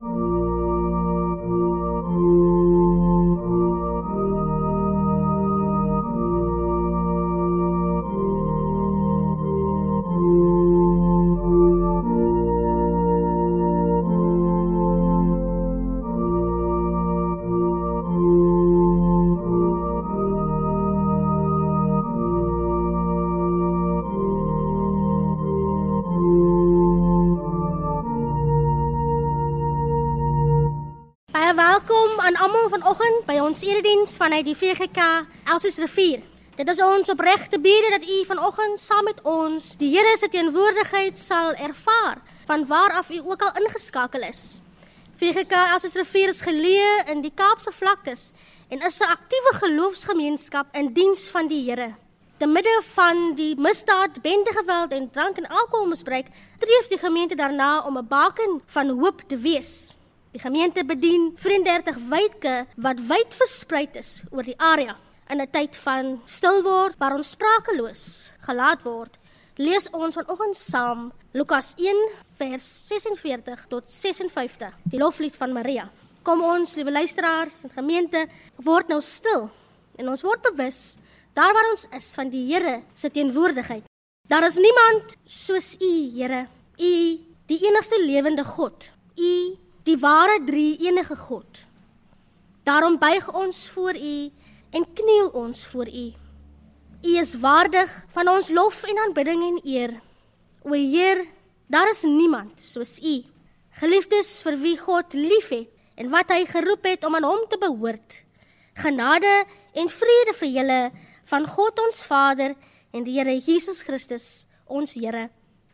Baie ons erediens vanuit die VGK Elsies Rivier. Dit is ons opregte bede dat u vanoggend saam met ons die Here se teenwoordigheid sal ervaar van waar af u ook al ingeskakel is. VGK Elsies Rivier is geleë in die Kaapse vlaktes en is 'n aktiewe geloofsgemeenskap in diens van die Here. Te midde van die misdaad, bendegeweld en drank en alkoholmisbruik, streef die gemeente daarna om 'n baken van hoop te wees. Die gemeente bedien 34 wyke wat wyd versprei is oor die area. In 'n tyd van stil word waar ons sprakeloos gelaat word, lees ons vanoggend saam Lukas 1 vers 46 tot 56, die loflied van Maria. Kom ons, liewe luisteraars, en gemeente, word nou stil en ons word bewus daar waar ons is van die Here se teenwoordigheid. Daar is niemand soos U, Here. U, die enigste lewende God. U die ware drie enige God. Daarom buig ons voor U en kniel ons voor U. U is waardig van ons lof en aanbidding en eer. O Heer, daar is niemand soos U. Geliefdes vir wie God liefhet en wat hy geroep het om aan hom te behoort. Genade en vrede vir julle van God ons Vader en die Here Jesus Christus, ons Here.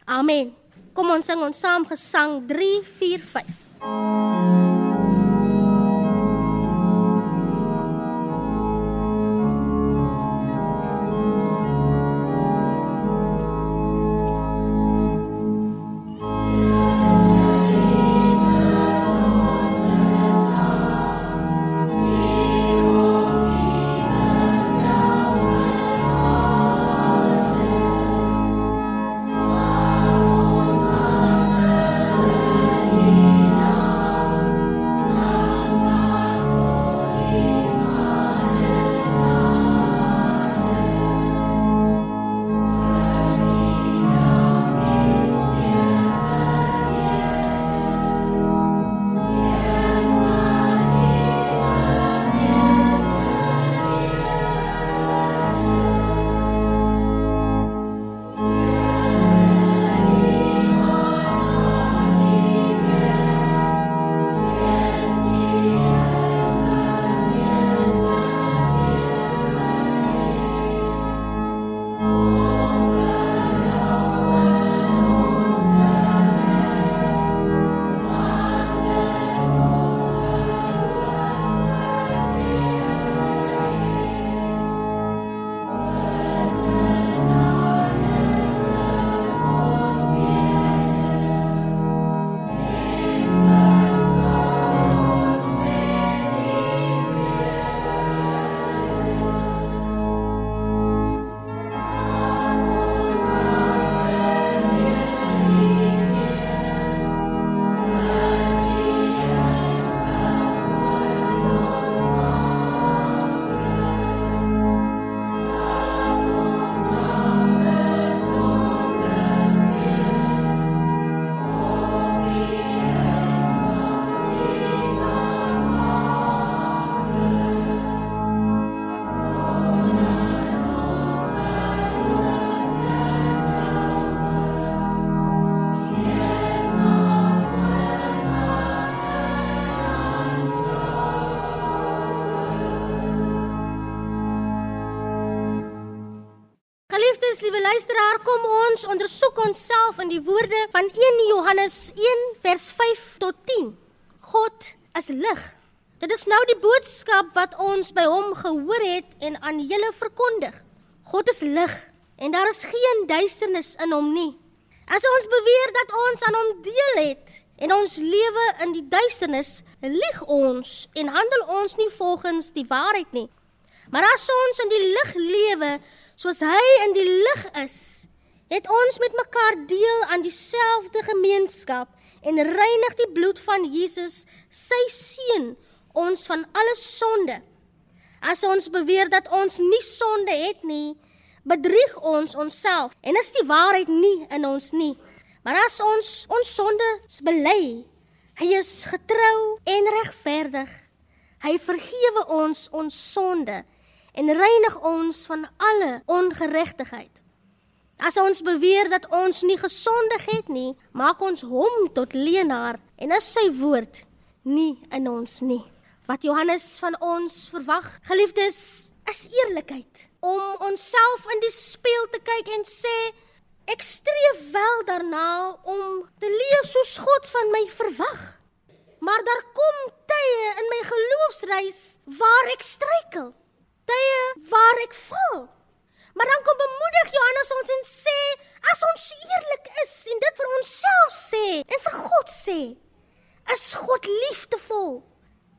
Amen. Kom ons sing ons saam gesang 3 you ons ondersoek onsself in die woorde van 1 Johannes 1 vers 5 tot 10. God is lig. Dit is nou die boodskap wat ons by hom gehoor het en aan julle verkondig. God is lig en daar is geen duisternis in hom nie. As ons beweer dat ons aan hom deel het en ons lewe in die duisternis, lieg ons en handel ons nie volgens die waarheid nie. Maar as ons in die lig lewe, soos hy in die lig is, het ons met mekaar deel aan dieselfde gemeenskap en reinig die bloed van Jesus, sy seun, ons van alle sonde. As ons beweer dat ons nie sonde het nie, bedrieg ons onsself en is die waarheid nie in ons nie. Maar as ons ons sondes bely, hy is getrou en regverdig. Hy vergewe ons ons sonde en reinig ons van alle ongeregtigheid. As ons beweer dat ons nie gesondig het nie, maak ons hom tot leienaar en is sy woord nie in ons nie. Wat Johannes van ons verwag, geliefdes, is eerlikheid. Om onsself in die spieël te kyk en sê ek streef wel daarna om te leef soos God van my verwag. Maar daar kom tye in my geloofsreis waar ek struikel. Tye waar ek val. Maar dan kom bemoedig Johannes ons en sê as ons eerlik is en dit vir onsself sê en vir God sê, is God liefdevol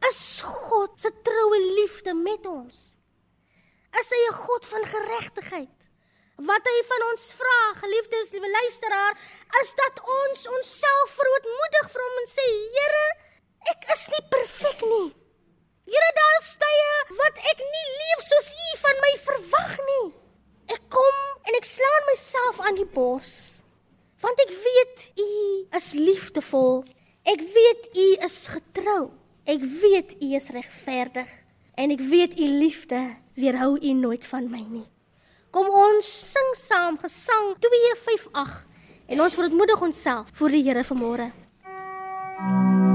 Is God se troue liefde met ons? Is hy 'n God van geregtigheid? Wat hy van ons vra, geliefdes, liewe luisteraar, is dat ons onsself verootmoedig vir hom en sê, Here, ek is nie perfek nie. Here, daar is tye wat ek nie leef soos U van my verwag nie. Ek kom en ek slaan myself aan die bors. Want ek weet U is liefdevol. Ek weet U is getrou. Ek weet U is regverdig en ek weet U liefde weerhou U nooit van my nie. Kom ons sing saam Gesang 258 en ons verontmoedig onsself voor die Here vanmôre. Geliefdes,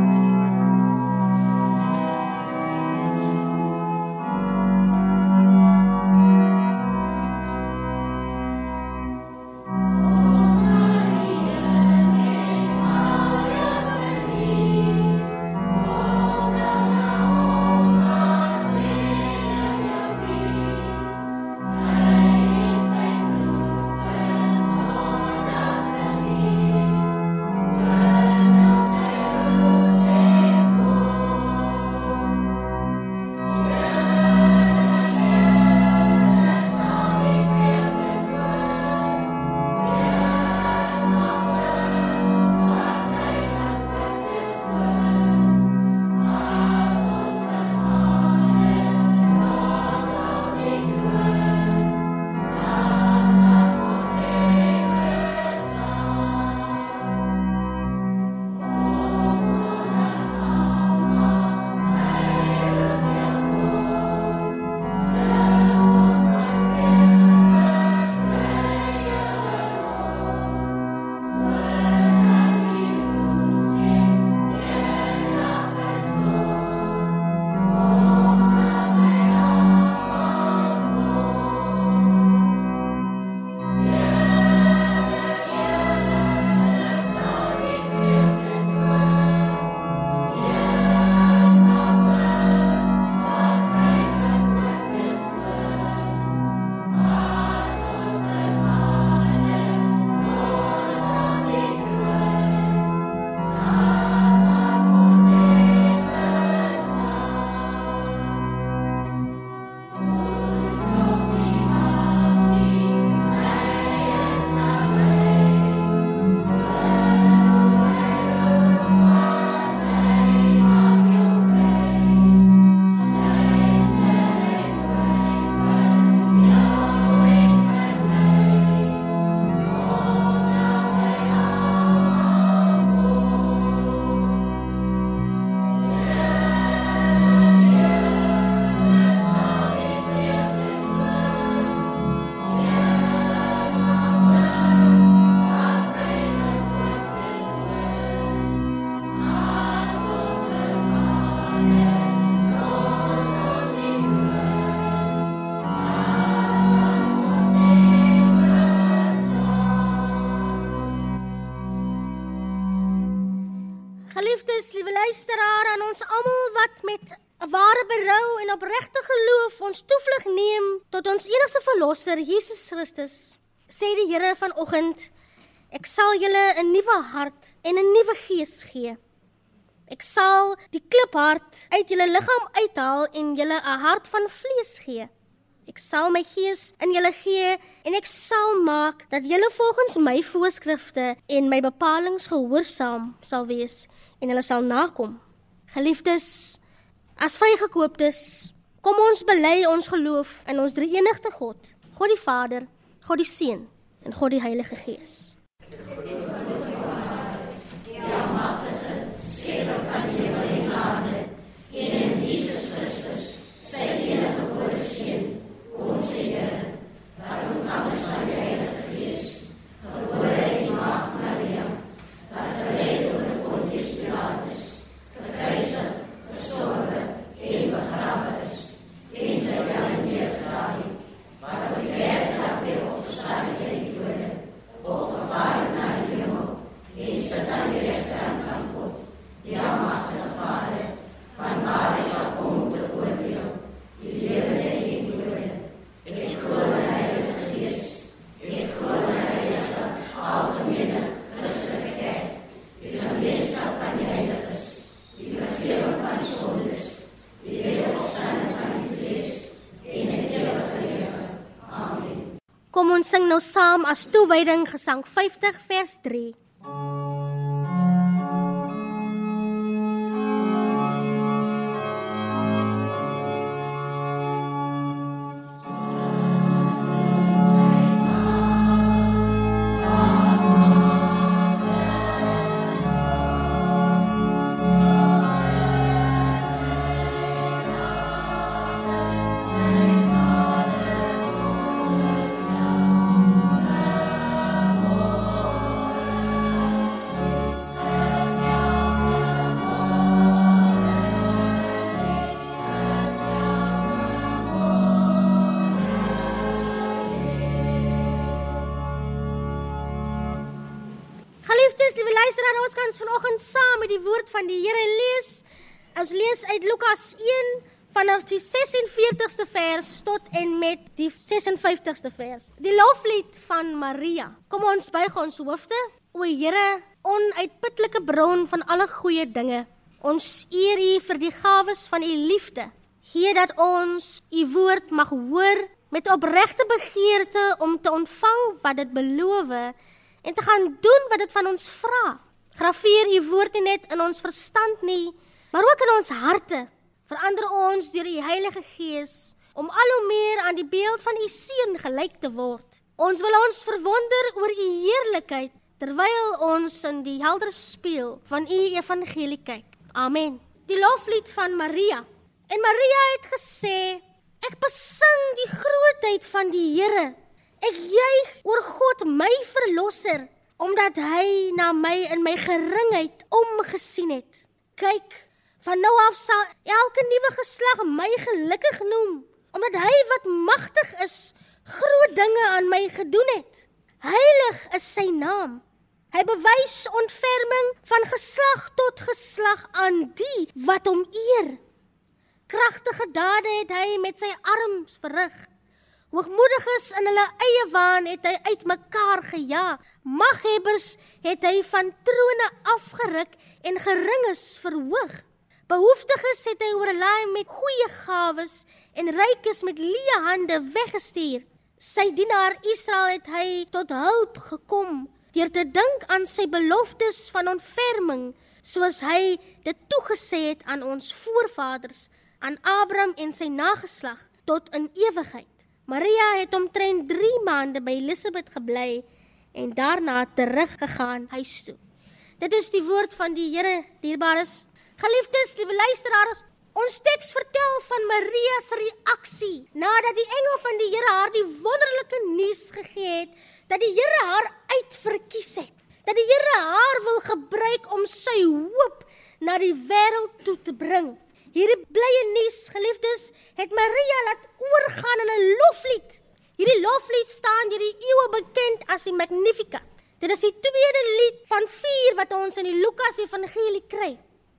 tot ons enigste verlosser Jesus Christus, sê die Here vanoggend, ek sal julle 'n nuwe hart en 'n nuwe gees gee. Ek sal die kliphart uit julle liggaam uithaal en julle 'n hart van vlees gee. Ek sal my gees in julle gee en ek sal maak dat julle volgens my voorskrifte en my bepalinge gehoorsaam sal wees en hulle sal nakom. Geliefdes, as vrygekooptes, kom ons bely ons geloof in ons drie-enigste God, God die Vader, God die Seun en God die Heilige Gees. Kom ons sing nou saam as toewyding gesang 50 vers 3. Die woord van die Here lees. Ons lees uit Lukas 1 vanaf die 46ste vers tot en met die 56ste vers. Die loflied van Maria. Kom ons buig ons hoofde. O Here, onuitputlike bron van alle goeie dinge. Ons eer U vir die gawes van U liefde. Gee dat ons U woord mag hoor met opregte begeerte om te ontvang wat dit beloof en te gaan doen wat dit van ons vra. Graveer u woord nie net in ons verstand nie, maar ook in ons harte. Verander ons deur die Heilige Gees om al hoe meer aan die beeld van u seun gelyk te word. Ons wil ons verwonder oor u heerlikheid terwyl ons in die helder spieël van u evangelie kyk. Amen. Die loflied van Maria. En Maria het gesê: Ek besing die grootheid van die Here. Ek juig oor God my verlosser omdat hy na my in my geringheid omgesien het. Kyk, van nou af sal elke nuwe geslag my gelukkig noem omdat hy wat magtig is groot dinge aan my gedoen het. Heilig is sy naam. Hy bewys ontferming van geslag tot geslag aan die wat hom eer. Kragtige dade het hy met sy arms verrig. Hoogmoediges in hulle eie waan het hy uitmekaar gejaag. Maghebbers het hy van trone afgeruk en geringes verhoog. Behoeftiges het hy oorlaai met goeie gawes en rykes met leë hande weggestuur. Sy dienaar Israel het hy tot hulp gekom deur te dink aan sy beloftes van ontferming soos hy dit toegesê het aan ons voorvaders aan Abraham en sy nageslag tot in ewigheid. Maria het omtrent 3 maande by Elisabeth gebly en daarna teruggegaan huis toe. Dit is die woord van die Here, dierbares. Geliefdes, liewe luisteraars, ons teks vertel van Maria se reaksie nadat die engel van die Here haar die wonderlike nuus gegee het dat die Here haar uitverkies het. Dat die Here haar wil gebruik om sy hoop na die wêreld toe te bring. Hierdie blye nuus, geliefdes, het Maria laat oorgaan in 'n loflied. Hierdie loflied staan deur die eeue bekend as die Magnificat. Dit is die tweede lied van 4 wat ons in die Lukas Evangelie kry.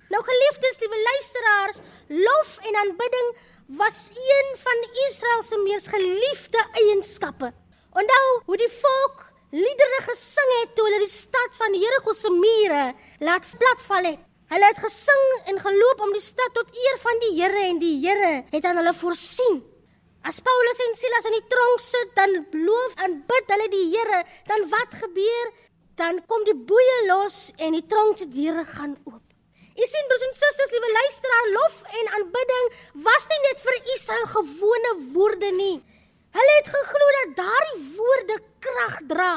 Nou geliefdes, liewe luisteraars, lof en aanbidding was een van Israel se mees geliefde eienskappe. Onthou hoe die volk liedere gesing het toe hulle die stad van Jerigo se mure laat platval het. Hulle het gesing en geloop om die stad tot eer van die Here en die Here het aan hulle voorsien. As Paulus en Silas in die tronk sit, dan loof en bid hulle die Here, dan wat gebeur? Dan kom die boeye los en die tronk se deure gaan oop. U sien broers en susters, liewe luisteraar, lof en aanbidding was nie net vir Israel gewone woorde nie. Hulle het geglo dat daardie woorde krag dra.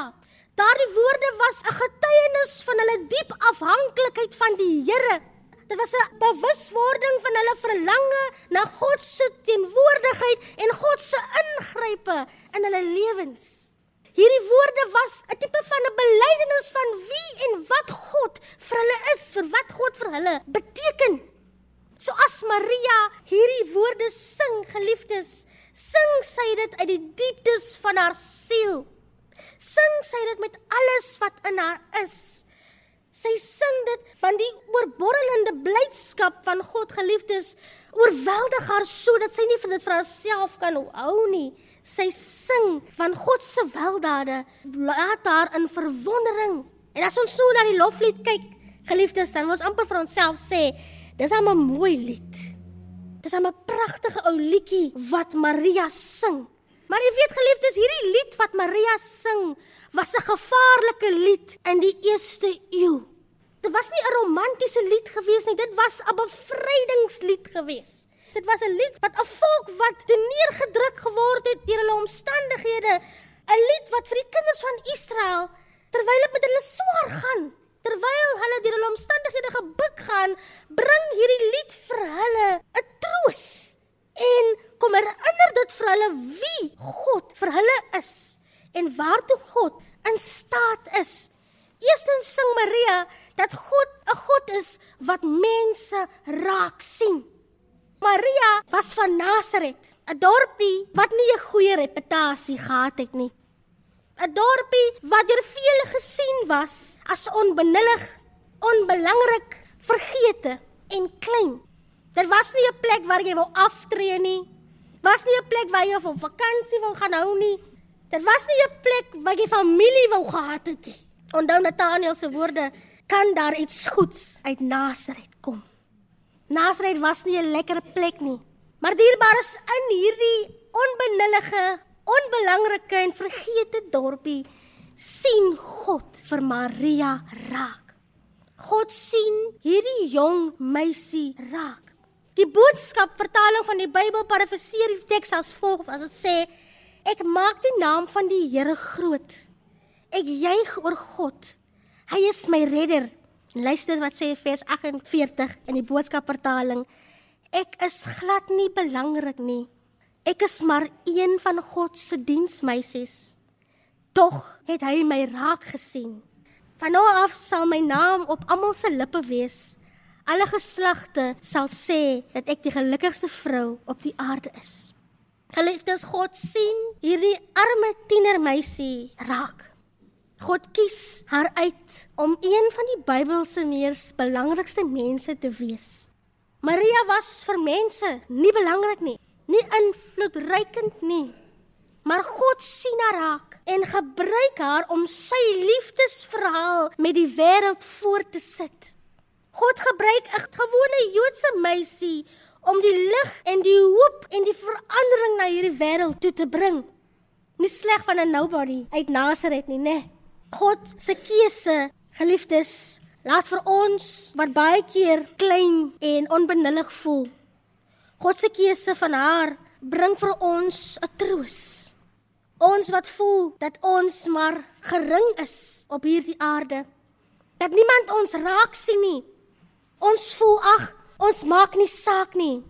Daardie woorde was 'n getuienis van hulle diep afhanklikheid van die Here. Dit was 'n bewuswording van hulle verlange na God se teenwoordigheid en God se ingrype in hulle lewens. Hierdie woorde was 'n tipe van 'n belydenis van wie en wat God vir hulle is, vir wat God vir hulle beteken. So as Maria hierdie woorde sing, geliefdes, sing sy dit uit die dieptes van haar siel. Sing sy dit met alles wat in haar is. Sy sing dit van die oorborrelende blydskap van God geliefdes oorweldig haar sodat sy nie vir dit vir haarself kan hou nie. Sy sing van God se weldade, laat haar in verwondering. En as ons so na die loflied kyk, geliefdes, dan moet ons amper vir onsself sê, dis 'n mooi lied. Dis 'n pragtige ou liedjie wat Maria sing. Maar jy weet geliefdes, hierdie lied wat Maria sing, was 'n gevaarlike lied in die eerste eeu. Dit was nie 'n romantiese lied gewees nie, dit was 'n bevrydingslied gewees. Dit was 'n lied wat 'n volk wat neergedruk geword het deur hulle omstandighede, 'n lied wat vir die kinders van Israel terwyl dit met hulle swaar gaan, terwyl hulle deur hulle omstandighede gebuk gaan, bring hierdie lied vir hulle 'n troos en kom herinner dit vir hulle wie God vir hulle is en waartoe God in staat is. Eerstens sing Maria dat God 'n God is wat mense raak sien. Maria was van Nasaret, 'n dorpie wat nie 'n goeie reputasie gehad het nie. 'n Dorpie wat deur vele gesien was as onbenullig, onbelangrik, vergete en klein. Dit was nie 'n plek waar jy wou aftree nie. Was nie 'n plek waar jy op vakansie wou gaan hou nie. Dit was nie 'n plek waar jy familie wou gehad het nie. Onthou Nathaniel se woorde, kan daar iets goeds uit Nasaret kom. Nasaret was nie 'n lekker plek nie. Maar dierbaar is in hierdie onbenullige, onbelangrike en vergete dorpie sien God vir Maria raak. God sien hierdie jong meisie raak. Die boodskap vertaling van die Bybel parafraseer die teks as volg as dit sê ek maak die naam van die Here groot. Ek juig oor God. Hy is my redder. Luister wat sê vers 48 in die boodskap vertaling. Ek is glad nie belangrik nie. Ek is maar een van God se diensmeisies. Tog het hy my raak gesien. Van nou af sal my naam op almal se lippe wees. Alle geslagte sal sê dat ek die gelukkigste vrou op die aarde is. Geliefdes, God sien hierdie arme tienermeisie raak. God kies haar uit om een van die Bybel se mees belangrikste mense te wees. Maria was vir mense nie belangrik nie, nie invloedrykend nie. Maar God sien haar raak en gebruik haar om sy liefdesverhaal met die wêreld voor te sit. God gebruik 'n gewone Joodse meisie om die lig en die hoop en die verandering na hierdie wêreld toe te bring. Nie sleg van 'n nobody uit Nasaret nie, né? God se keuse, geliefdes, laat vir ons wat baie keer klein en onbenullig voel. God se keuse van haar bring vir ons 'n troos. Ons wat voel dat ons maar gering is op hierdie aarde. Dat niemand ons raak sien nie. Ons voel ag, ons maak nie saak nie.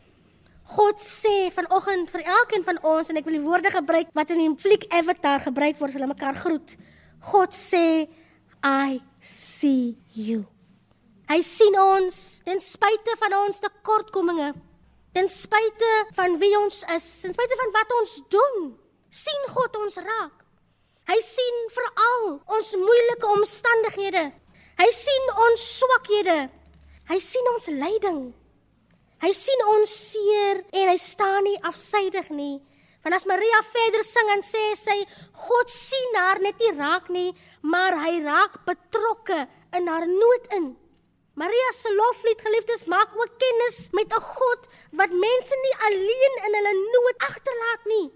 God sê vanoggend vir elkeen van ons en ek wil die woorde gebruik wat in die fliek Avatar gebruik word as hulle mekaar groet. God sê I see you. Hy sien ons ten spyte van ons tekortkominge, ten spyte van wie ons is, ten spyte van wat ons doen, sien God ons raak. Hy sien veral ons moeilike omstandighede. Hy sien ons swakhede. Hy sien ons lyding. Hy sien ons seer en hy staan nie afsydig nie. Want as Maria verder sing en sê sy God sien haar net nie raak nie, maar hy raak betrokke in haar nood in. Maria se loflied geliefdes maak ook kennis met 'n God wat mense nie alleen in hulle nood agterlaat nie.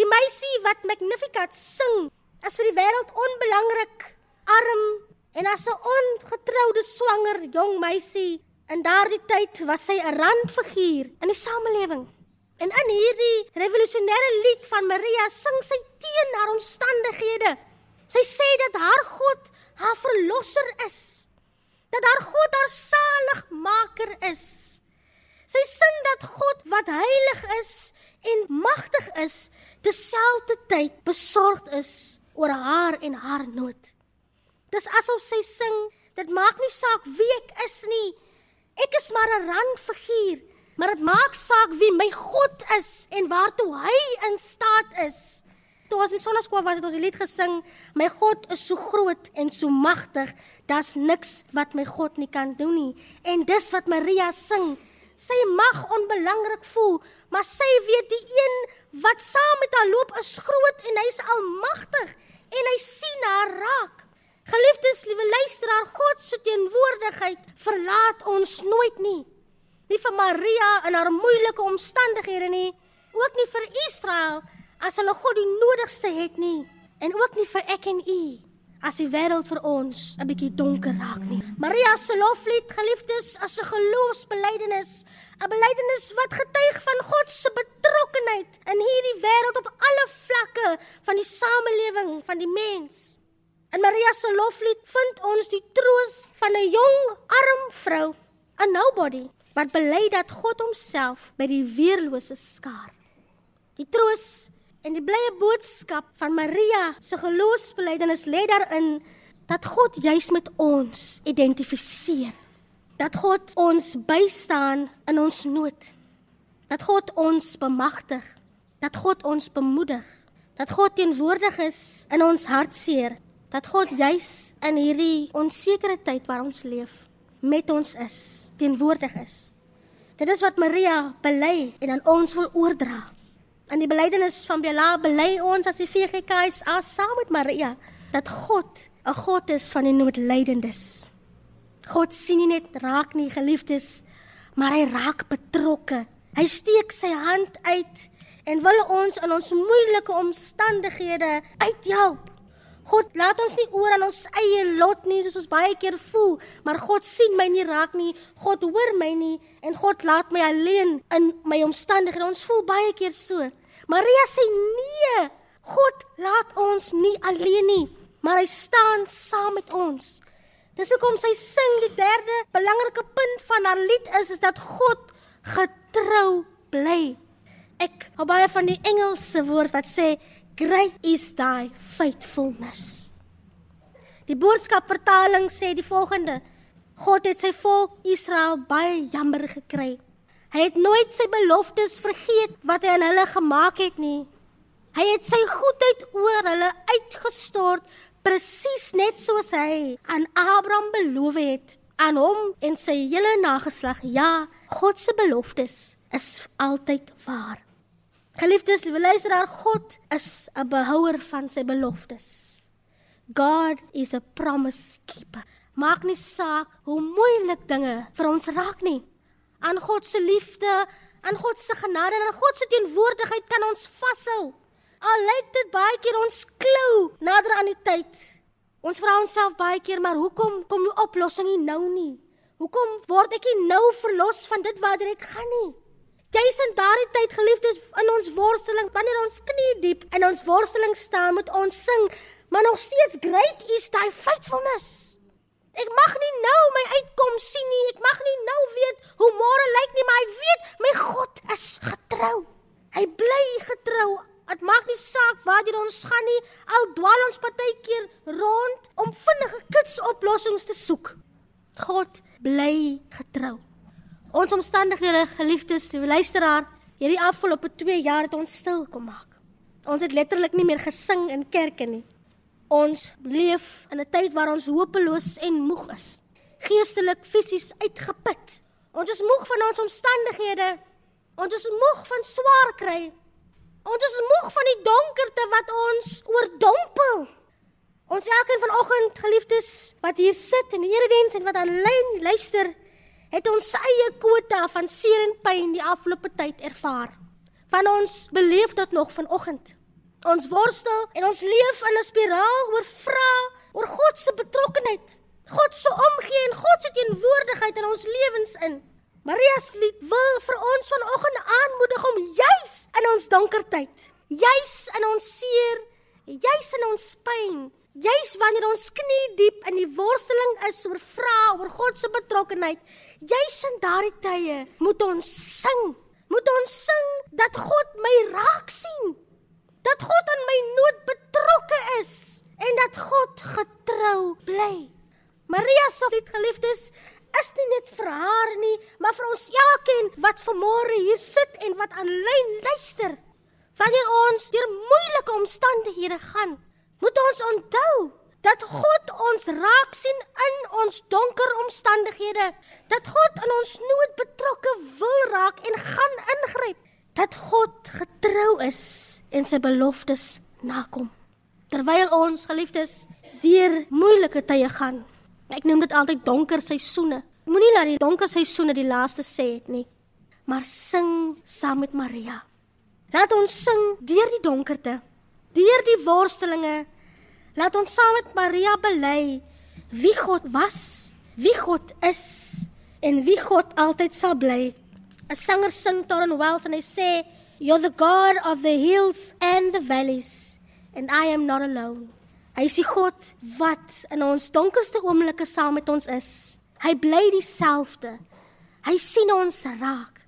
Die meisie wat Magnificat sing, is vir die wêreld onbelangrik, arm en as 'n ongetroude swanger jong meisie. In daardie tyd was sy 'n randfiguur in die samelewing. En in hierdie revolusionêre lied van Maria sing sy teen haar omstandighede. Sy sê dat haar God haar verlosser is dat haar God haar saligmaker is. Sy sing dat God wat heilig is en magtig is, terselfdertyd besorgd is oor haar en haar nood. Dis asof sy sing, dit maak nie saak wie ek is nie. Ek is maar 'n randfiguur, maar dit maak saak wie my God is en waartoe hy in staat is toe ons in sonneskool was het ons die lied gesing, my God is so groot en so magtig, daar's niks wat my God nie kan doen nie. En dis wat Maria sing. Sy mag onbelangrik voel, maar sy weet die een wat saam met haar loop is groot en hy's almagtig en hy sien haar raak. Geliefdes, liewe luisteraar, God se teenwoordigheid verlaat ons nooit nie. Nie vir Maria in haar moeilike omstandighede nie, ook nie vir Israel as hulle God die nodigste het nie en ook nie vir ek en u as die wêreld vir ons 'n bietjie donker raak nie. Maria se loflied geliefdes as 'n geloofsbelijdenis, 'n belijdenis wat getuig van God se betrokkenheid in hierdie wêreld op alle vlakke van die samelewing van die mens. In Maria se loflied vind ons die troos van 'n jong arm vrou, 'n nobody wat bely dat God homself by die weerlose skaar. Die troos En die blye boodskap van Maria se geloofsbelijdenis lê daarin dat God juis met ons identifiseer. Dat God ons bystaan in ons nood. Dat God ons bemagtig. Dat God ons bemoedig. Dat God teenwoordig is in ons hartseer. Dat God juis in hierdie onsekere tyd waar ons leef met ons is, teenwoordig is. Dit is wat Maria bely en aan ons wil oordra. In die belydenis van Bela bely ons as die VGK's as saam met Maria dat God 'n God is van die noodlydendes. God sien nie net raak nie geliefdes, maar hy raak betrokke. Hy steek sy hand uit en wil ons in ons moeilike omstandighede uithelp. God laat ons nie oor aan ons eie lot nie soos ons baie keer voel, maar God sien my nie raak nie. God hoor my nie en God laat my alleen in my omstandighede. Ons voel baie keer so. Maria sê nee. God laat ons nie alleen nie, maar hy staan saam met ons. Dis hoekom sy sing die derde belangrike punt van haar lied is is dat God getrou bly. Ek hou baie van die Engelse woord wat sê great is thy faithfulness. Die boodskap vertaling sê die volgende: God het sy volk Israel baie jammer gekry. Hy het nooit sy beloftes vergeet wat hy aan hulle gemaak het nie. Hy het sy goedheid oor hulle uitgestort presies net soos hy aan Abraham beloof het aan hom en sy hele nageslag. Ja, God se beloftes is altyd waar. Geliefdes, liewe luisteraar, God is 'n behouer van sy beloftes. God is a promise keeper. Maak nie saak hoe moeilik dinge vir ons raak nie aan God se liefde, aan God se genade en aan God se teenwoordigheid kan ons vashou. Al lyk dit baie keer ons klou nader aan die tyd. Ons vra onsself baie keer, maar hoekom kom die oplossing nie nou nie? Hoekom word ek nie nou verlos van dit waartoe ek gaan nie? Jy's in daardie tyd geliefdes in ons worsteling, wanneer ons knie diep in ons worsteling staan met ons sing, maar nog steeds great is thy faithfulness. Ek mag nie nou my uitkom sien nie. Ek mag nie nou weet hoe môre lyk nie, maar ek weet my God is getrou. Hy bly getrou. Dit maak nie saak waar jy ons gaan nie. Al dwaal ons partykeer rond om vinnige kitsoplossings te soek. God bly getrou. Ons omstandighede, geliefdes, die luisteraar, hierdie afgelope 2 jaar het ons stil kom maak. Ons het letterlik nie meer gesing in kerke nie. Ons leef in 'n tyd waar ons hopeloos en moeg is. Geestelik, fisies uitgeput. Ons is moeg van ons omstandighede. Ons is moeg van swaar kry. Ons is moeg van die donkerte wat ons oordompel. Ons elkeen vanoggend, geliefdes, wat hier sit in die erediens en wat aanlyn luister, het ons eie kwota van seer en pyn die afgelope tyd ervaar. Van ons beleef dit nog vanoggend. Ons worstel en ons leef in 'n spiraal oor vra oor God se betrokkenheid. God se omgee en God se teenwoordigheid in ons lewens in. Maria se lied wil vir ons vanoggend aanmoedig om juis in ons donker tyd, juis in ons seer, juis in ons pyn, juis wanneer ons knie diep in die worsteling is oor vra oor God se betrokkenheid, juis in daardie tye moet ons sing. Moet ons sing dat God my raak sien dat God aan my nood betrokke is en dat God getrou bly. Maria se lief geliefdes is nie net vir haar nie, maar vir ons elkeen wat vanmôre hier sit en wat aanlyn luister. Wanneer ons deur moeilike omstandighede gaan, moet ons onthou dat God ons raak sien in ons donker omstandighede, dat God in ons nood betrokke wil raak en gaan ingryp, dat God getrou is en sy beloftes nakom. Terwyl ons geliefdes deur moeilike tye gaan. Ek noem dit altyd donker seisoene. Moenie laat die donker seisoene die laaste sê het nie. Maar sing saam met Maria. Laat ons sing deur die donkerte, deur die worstelinge. Laat ons saam met Maria bely wie God was, wie God is en wie God altyd sal bly. 'n Sanger sing Torren Wells en hy sê You're the God of the hills and the valleys, and I am not alone. Hy is die God wat in ons donkerste oomblikke saam met ons is. Hy bly dieselfde. Hy sien ons raak.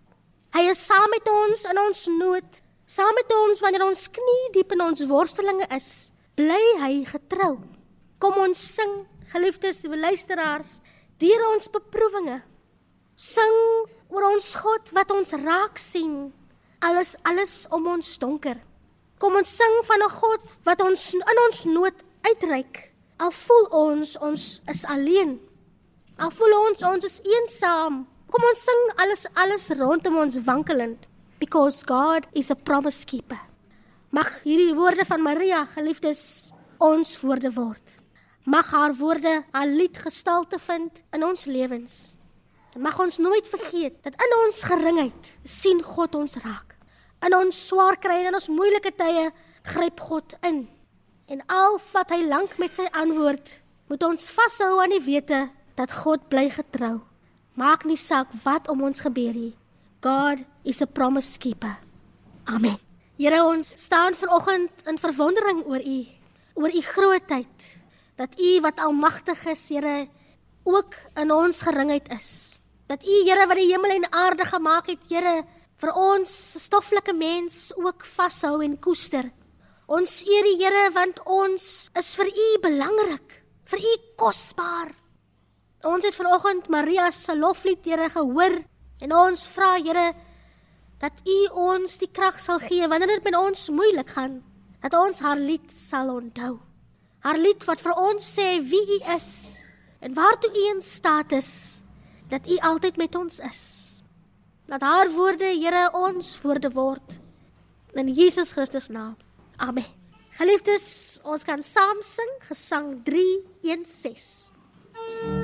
Hy is saam met ons in ons nood, saam met ons wanneer ons knie diep in ons worstelinge is. Bly hy getrou. Kom ons sing, geliefdes, luisteraars, deur ons beproewinge. Sing oor ons God wat ons raak sien alles alles om ons donker. Kom ons sing van 'n God wat ons in ons nood uitreik. Al voel ons ons is alleen. Al voel ons ons is eensaam. Kom ons sing alles alles rondom ons wankelend because God is a promise keeper. Mag hierdie woorde van Maria, geliefdes, ons woorde word. Mag haar woorde 'n lied gestalte vind in ons lewens. En mag ons nooit vergeet dat in ons geringheid sien God ons raak. In ons swaar kry en in ons moeilike tye gryp God in. En al wat hy lank met sy antwoord, moet ons vashou aan die wete dat God bly getrou. Maak nie saak wat om ons gebeur nie. God is a promise keeper. Amen. Here ons staan vanoggend in verwondering oor U, oor U grootheid, dat U wat almagtig is, Here, ook in ons geringheid is. Dat U, Here wat die hemel en aarde gemaak het, Here, vir ons stoffelike mens ook vashou en koester. Ons eer die Here want ons is vir U belangrik, vir U kosbaar. Ons het vanoggend Maria se loflied Here gehoor en ons vra Here dat U ons die krag sal gee wanneer dit met ons moeilik gaan, dat ons haar lied sal onthou. Haar lied wat vir ons sê wie U is en waartoe U in staat is, dat U altyd met ons is. Laat haar woorde, Here, ons woorde word. In Jesus Christus naam. Amen. Geliefdes, ons kan saam sing Gesang 3:1:6.